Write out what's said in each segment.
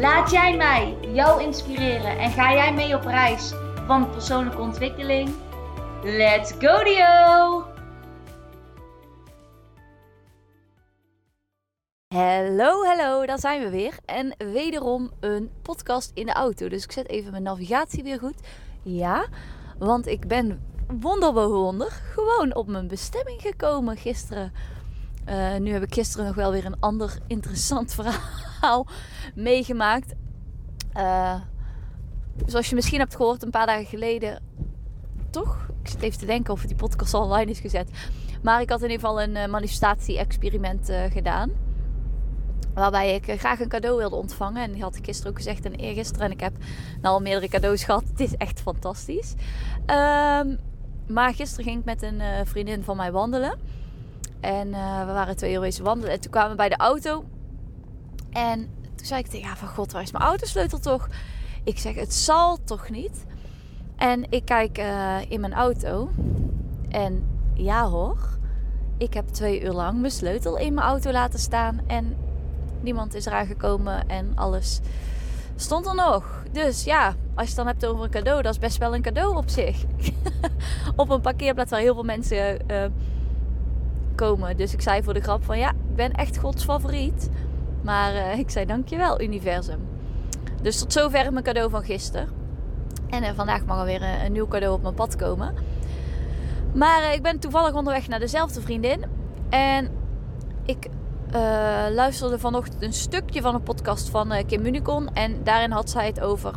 Laat jij mij jou inspireren en ga jij mee op reis van persoonlijke ontwikkeling? Let's go Dio! Hallo, hallo, daar zijn we weer. En wederom een podcast in de auto. Dus ik zet even mijn navigatie weer goed. Ja, want ik ben wonderwonder gewoon op mijn bestemming gekomen gisteren. Uh, nu heb ik gisteren nog wel weer een ander interessant verhaal meegemaakt. Uh, zoals je misschien hebt gehoord een paar dagen geleden. Toch? Ik zit even te denken of die podcast al online is gezet. Maar ik had in ieder geval een uh, manifestatie-experiment gedaan. Waarbij ik graag een cadeau wilde ontvangen. En die had ik gisteren ook gezegd en eergisteren. En ik heb nou al meerdere cadeaus gehad. Het is echt fantastisch. Um, maar gisteren ging ik met een vriendin van mij wandelen. En uh, we waren twee uur bezig wandelen. En toen kwamen we bij de auto. En toen zei ik tegen haar van... God, waar is mijn autosleutel toch? Ik zeg, het zal toch niet? En ik kijk uh, in mijn auto. En ja hoor. Ik heb twee uur lang mijn sleutel in mijn auto laten staan. En niemand is eraan gekomen. En alles stond er nog. Dus ja, als je het dan hebt over een cadeau, dat is best wel een cadeau op zich. op een parkeerplaats waar heel veel mensen uh, komen. Dus ik zei voor de grap van ja, ik ben echt Gods favoriet. Maar uh, ik zei dankjewel universum. Dus tot zover mijn cadeau van gisteren. En uh, vandaag mag er weer een, een, nieuw cadeau op mijn pad komen. Maar ik ben toevallig onderweg naar dezelfde vriendin. En ik luisterde vanochtend een stukje van een podcast van Kim Municon. En daarin had zij het over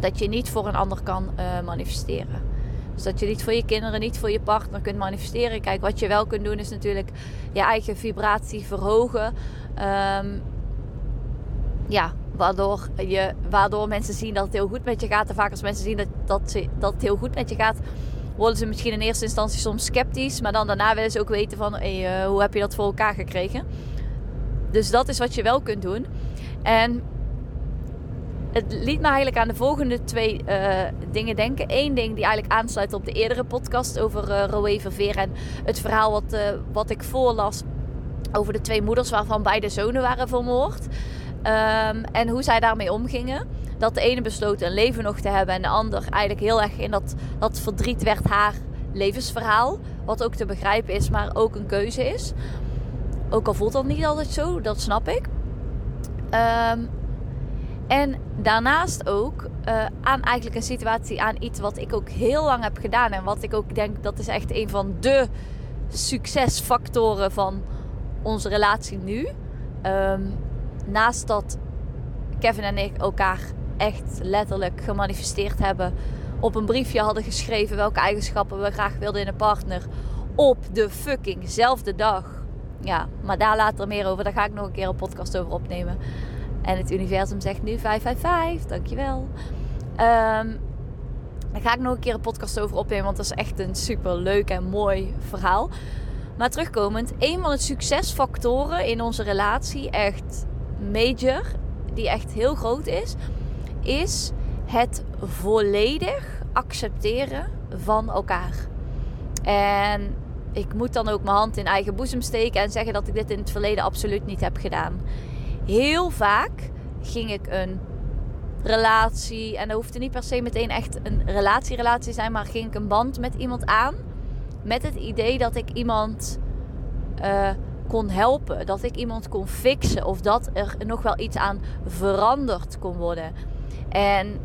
dat je niet voor een ander kan manifesteren. Dus dat je niet voor je kinderen, niet voor je partner kunt manifesteren. Kijk, wat je wel kunt doen is natuurlijk je eigen vibratie verhogen. Um, ja, waardoor, je, waardoor mensen zien dat het heel goed met je gaat. En vaak als mensen zien dat, dat, dat het heel goed met je gaat, worden ze misschien in eerste instantie soms sceptisch. Maar dan daarna willen ze ook weten van hey, uh, hoe heb je dat voor elkaar gekregen. Dus dat is wat je wel kunt doen. En het liet me eigenlijk aan de volgende twee uh, dingen denken. Eén ding die eigenlijk aansluit op de eerdere podcast over uh, Verveer. En het verhaal wat, uh, wat ik voorlas over de twee moeders waarvan beide zonen waren vermoord. Um, en hoe zij daarmee omgingen. Dat de ene besloot een leven nog te hebben en de ander eigenlijk heel erg in dat, dat verdriet werd haar levensverhaal. Wat ook te begrijpen is, maar ook een keuze is. Ook al voelt dat niet altijd zo, dat snap ik. Um, en daarnaast ook uh, aan eigenlijk een situatie, aan iets wat ik ook heel lang heb gedaan. En wat ik ook denk dat is echt een van de succesfactoren van onze relatie nu. Um, naast dat Kevin en ik elkaar echt letterlijk gemanifesteerd hebben. Op een briefje hadden geschreven welke eigenschappen we graag wilden in een partner. Op de fuckingzelfde dag. Ja, maar daar later meer over. Daar ga ik nog een keer een podcast over opnemen. En het universum zegt nu 555. Dankjewel. Um, daar ga ik nog een keer een podcast over opnemen. Want dat is echt een super leuk en mooi verhaal. Maar terugkomend, een van de succesfactoren in onze relatie, echt major, die echt heel groot is, is het volledig accepteren van elkaar. En ik moet dan ook mijn hand in eigen boezem steken en zeggen dat ik dit in het verleden absoluut niet heb gedaan. Heel vaak ging ik een relatie, en dat hoefde niet per se meteen echt een relatie-relatie zijn, maar ging ik een band met iemand aan met het idee dat ik iemand uh, kon helpen, dat ik iemand kon fixen of dat er nog wel iets aan veranderd kon worden. En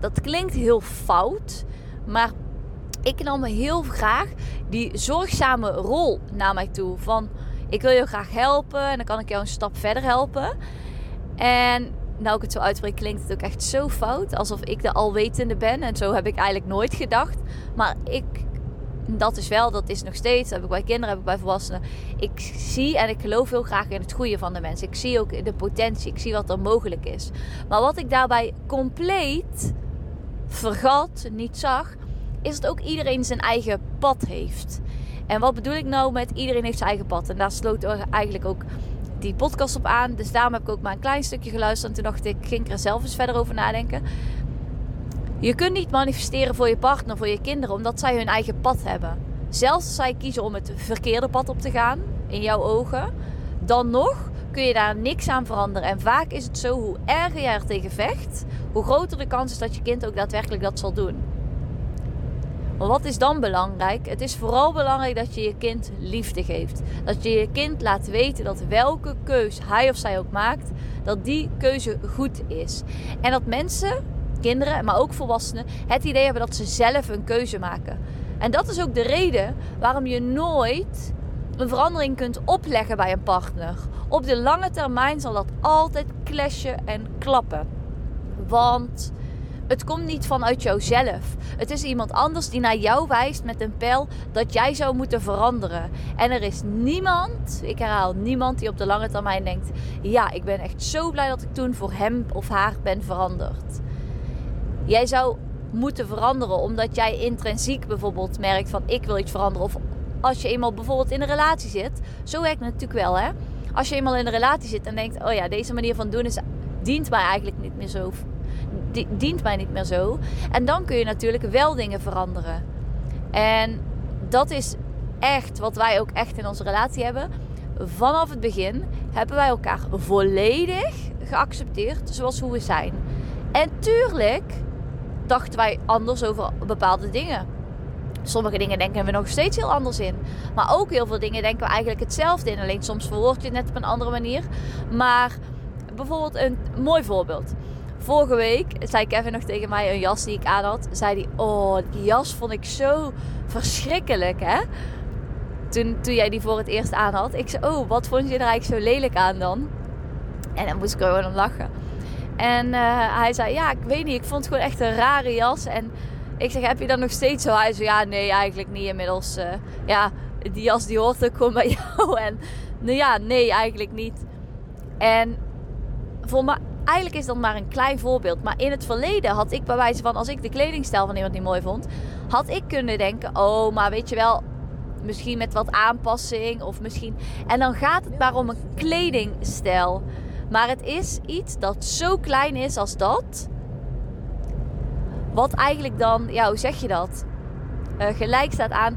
dat klinkt heel fout, maar ik nam heel graag die zorgzame rol naar mij toe. Van ik wil je graag helpen en dan kan ik jou een stap verder helpen. En nou ik het zo uitspreek, klinkt het ook echt zo fout. Alsof ik de alwetende ben. En zo heb ik eigenlijk nooit gedacht. Maar ik dat is wel, dat is nog steeds. Dat heb ik bij kinderen, heb ik bij volwassenen. Ik zie en ik geloof heel graag in het goede van de mensen. Ik zie ook de potentie. Ik zie wat er mogelijk is. Maar wat ik daarbij compleet vergat, niet zag, is dat ook iedereen zijn eigen pad heeft. En wat bedoel ik nou met iedereen heeft zijn eigen pad? En daar sloot eigenlijk ook die podcast op aan. Dus daarom heb ik ook maar een klein stukje geluisterd. En toen dacht ik, ging er zelf eens verder over nadenken. Je kunt niet manifesteren voor je partner, voor je kinderen, omdat zij hun eigen pad hebben. Zelfs als zij kiezen om het verkeerde pad op te gaan, in jouw ogen, dan nog kun je daar niks aan veranderen. En vaak is het zo, hoe erger je er tegen vecht, hoe groter de kans is dat je kind ook daadwerkelijk dat zal doen. Wat is dan belangrijk? Het is vooral belangrijk dat je je kind liefde geeft. Dat je je kind laat weten dat welke keus hij of zij ook maakt, dat die keuze goed is. En dat mensen, kinderen, maar ook volwassenen, het idee hebben dat ze zelf een keuze maken. En dat is ook de reden waarom je nooit een verandering kunt opleggen bij een partner. Op de lange termijn zal dat altijd clashen en klappen. Want het komt niet vanuit jouzelf. Het is iemand anders die naar jou wijst met een pijl dat jij zou moeten veranderen. En er is niemand, ik herhaal, niemand die op de lange termijn denkt: ja, ik ben echt zo blij dat ik toen voor hem of haar ben veranderd. Jij zou moeten veranderen omdat jij intrinsiek bijvoorbeeld merkt van ik wil iets veranderen. Of als je eenmaal bijvoorbeeld in een relatie zit. Zo werkt het natuurlijk wel hè. Als je eenmaal in een relatie zit en denkt, oh ja, deze manier van doen is, dient mij eigenlijk niet meer zo dient mij niet meer zo. En dan kun je natuurlijk wel dingen veranderen. En dat is echt wat wij ook echt in onze relatie hebben. Vanaf het begin hebben wij elkaar volledig geaccepteerd zoals hoe we zijn. En tuurlijk dachten wij anders over bepaalde dingen. Sommige dingen denken we nog steeds heel anders in. Maar ook heel veel dingen denken we eigenlijk hetzelfde in. Alleen soms verwoord je het net op een andere manier. Maar bijvoorbeeld een mooi voorbeeld. Vorige week zei Kevin nog tegen mij een jas die ik aan had. Zei hij, oh, die jas vond ik zo verschrikkelijk, hè? Toen, toen jij die voor het eerst aan had. Ik zei, oh, wat vond je er eigenlijk zo lelijk aan dan? En dan moest ik gewoon om lachen. En uh, hij zei, ja, ik weet niet, ik vond het gewoon echt een rare jas. En ik zeg, heb je dat nog steeds zo? Hij zei, ja, nee, eigenlijk niet inmiddels. Uh, ja, die jas die hoort ook gewoon bij jou. En nou ja, nee, eigenlijk niet. En voor mij, eigenlijk is dat maar een klein voorbeeld. Maar in het verleden had ik bij wijze van, als ik de kledingstijl van iemand niet mooi vond, had ik kunnen denken: oh, maar weet je wel, misschien met wat aanpassing of misschien. En dan gaat het maar om een kledingstijl. Maar het is iets dat zo klein is als dat. Wat eigenlijk dan, ja, hoe zeg je dat? Uh, gelijk staat aan.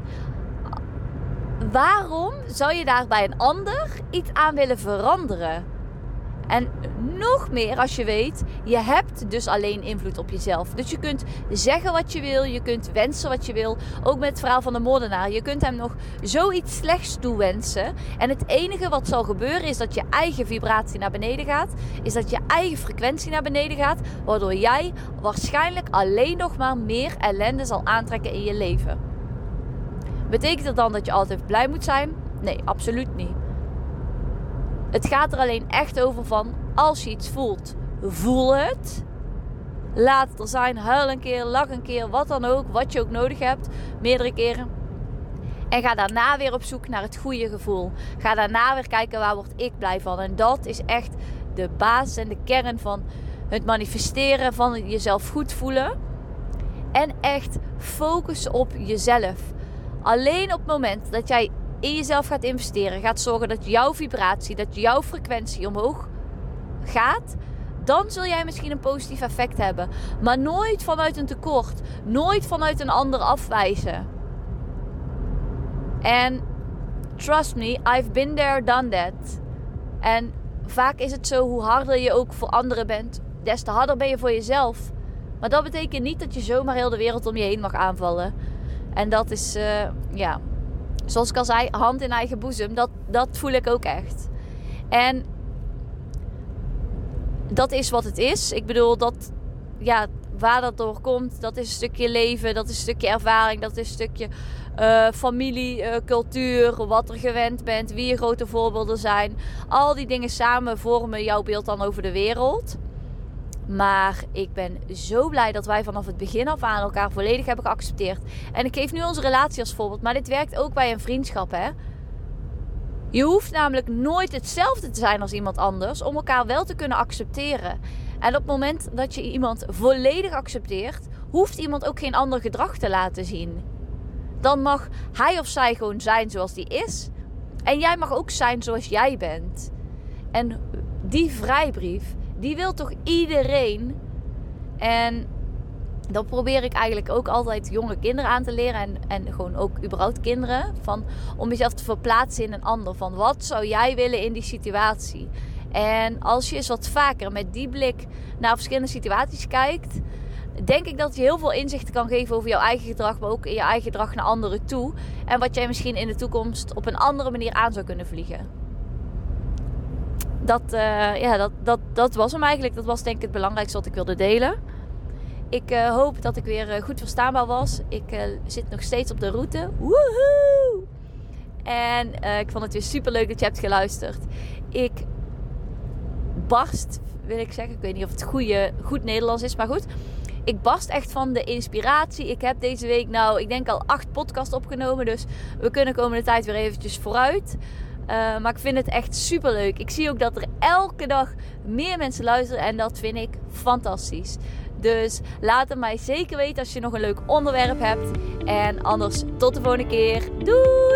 Waarom zou je daar bij een ander iets aan willen veranderen? En nog meer als je weet, je hebt dus alleen invloed op jezelf. Dus je kunt zeggen wat je wil, je kunt wensen wat je wil. Ook met het verhaal van de moordenaar. Je kunt hem nog zoiets slechts toewensen. En het enige wat zal gebeuren is dat je eigen vibratie naar beneden gaat. Is dat je eigen frequentie naar beneden gaat. Waardoor jij waarschijnlijk alleen nog maar meer ellende zal aantrekken in je leven. Betekent dat dan dat je altijd blij moet zijn? Nee, absoluut niet. Het gaat er alleen echt over van als je iets voelt, voel het. Laat het er zijn. Huil een keer, lach een keer, wat dan ook. Wat je ook nodig hebt. Meerdere keren. En ga daarna weer op zoek naar het goede gevoel. Ga daarna weer kijken waar word ik blij van. En dat is echt de basis en de kern van het manifesteren van jezelf goed voelen. En echt focussen op jezelf. Alleen op het moment dat jij in jezelf gaat investeren, gaat zorgen dat jouw vibratie, dat jouw frequentie omhoog gaat, dan zul jij misschien een positief effect hebben. Maar nooit vanuit een tekort, nooit vanuit een ander afwijzen. En trust me, I've been there, done that. En vaak is het zo, hoe harder je ook voor anderen bent, des te harder ben je voor jezelf. Maar dat betekent niet dat je zomaar heel de wereld om je heen mag aanvallen. En dat is, uh, ja, zoals ik al zei, hand in eigen boezem. Dat, dat voel ik ook echt. En dat is wat het is. Ik bedoel, dat, ja, waar dat door komt, dat is een stukje leven, dat is een stukje ervaring, dat is een stukje uh, familie, uh, cultuur, wat er gewend bent, wie je grote voorbeelden zijn. Al die dingen samen vormen jouw beeld dan over de wereld. Maar ik ben zo blij dat wij vanaf het begin af aan elkaar volledig hebben geaccepteerd. En ik geef nu onze relatie als voorbeeld, maar dit werkt ook bij een vriendschap, hè? Je hoeft namelijk nooit hetzelfde te zijn als iemand anders om elkaar wel te kunnen accepteren. En op het moment dat je iemand volledig accepteert, hoeft iemand ook geen ander gedrag te laten zien. Dan mag hij of zij gewoon zijn zoals die is. En jij mag ook zijn zoals jij bent. En die vrijbrief, die wil toch iedereen. En dat probeer ik eigenlijk ook altijd jonge kinderen aan te leren. En, en gewoon ook überhaupt kinderen. Van, om jezelf te verplaatsen in een ander. Van wat zou jij willen in die situatie? En als je eens wat vaker met die blik naar verschillende situaties kijkt. Denk ik dat je heel veel inzichten kan geven over jouw eigen gedrag. Maar ook in je eigen gedrag naar anderen toe. En wat jij misschien in de toekomst op een andere manier aan zou kunnen vliegen dat, uh, ja, dat, dat, dat was hem eigenlijk. Dat was denk ik het belangrijkste wat ik wilde delen. Ik uh, hoop dat ik weer uh, goed verstaanbaar was. Ik zit nog steeds op de route. Woehoe! En ik vond het weer super leuk dat je hebt geluisterd. Ik barst, wil ik zeggen. Ik weet niet of het goede, goed Nederlands is, maar goed. Ik barst echt van de inspiratie. Ik heb deze week nou, ik denk al acht podcasts opgenomen. Dus we kunnen komende tijd weer eventjes vooruit. Uh, maar ik vind het echt super leuk. Ik zie ook dat er elke dag meer mensen luisteren en dat vind ik fantastisch. Dus laat het mij zeker weten als je nog een leuk onderwerp hebt. En anders tot de volgende keer. Doei!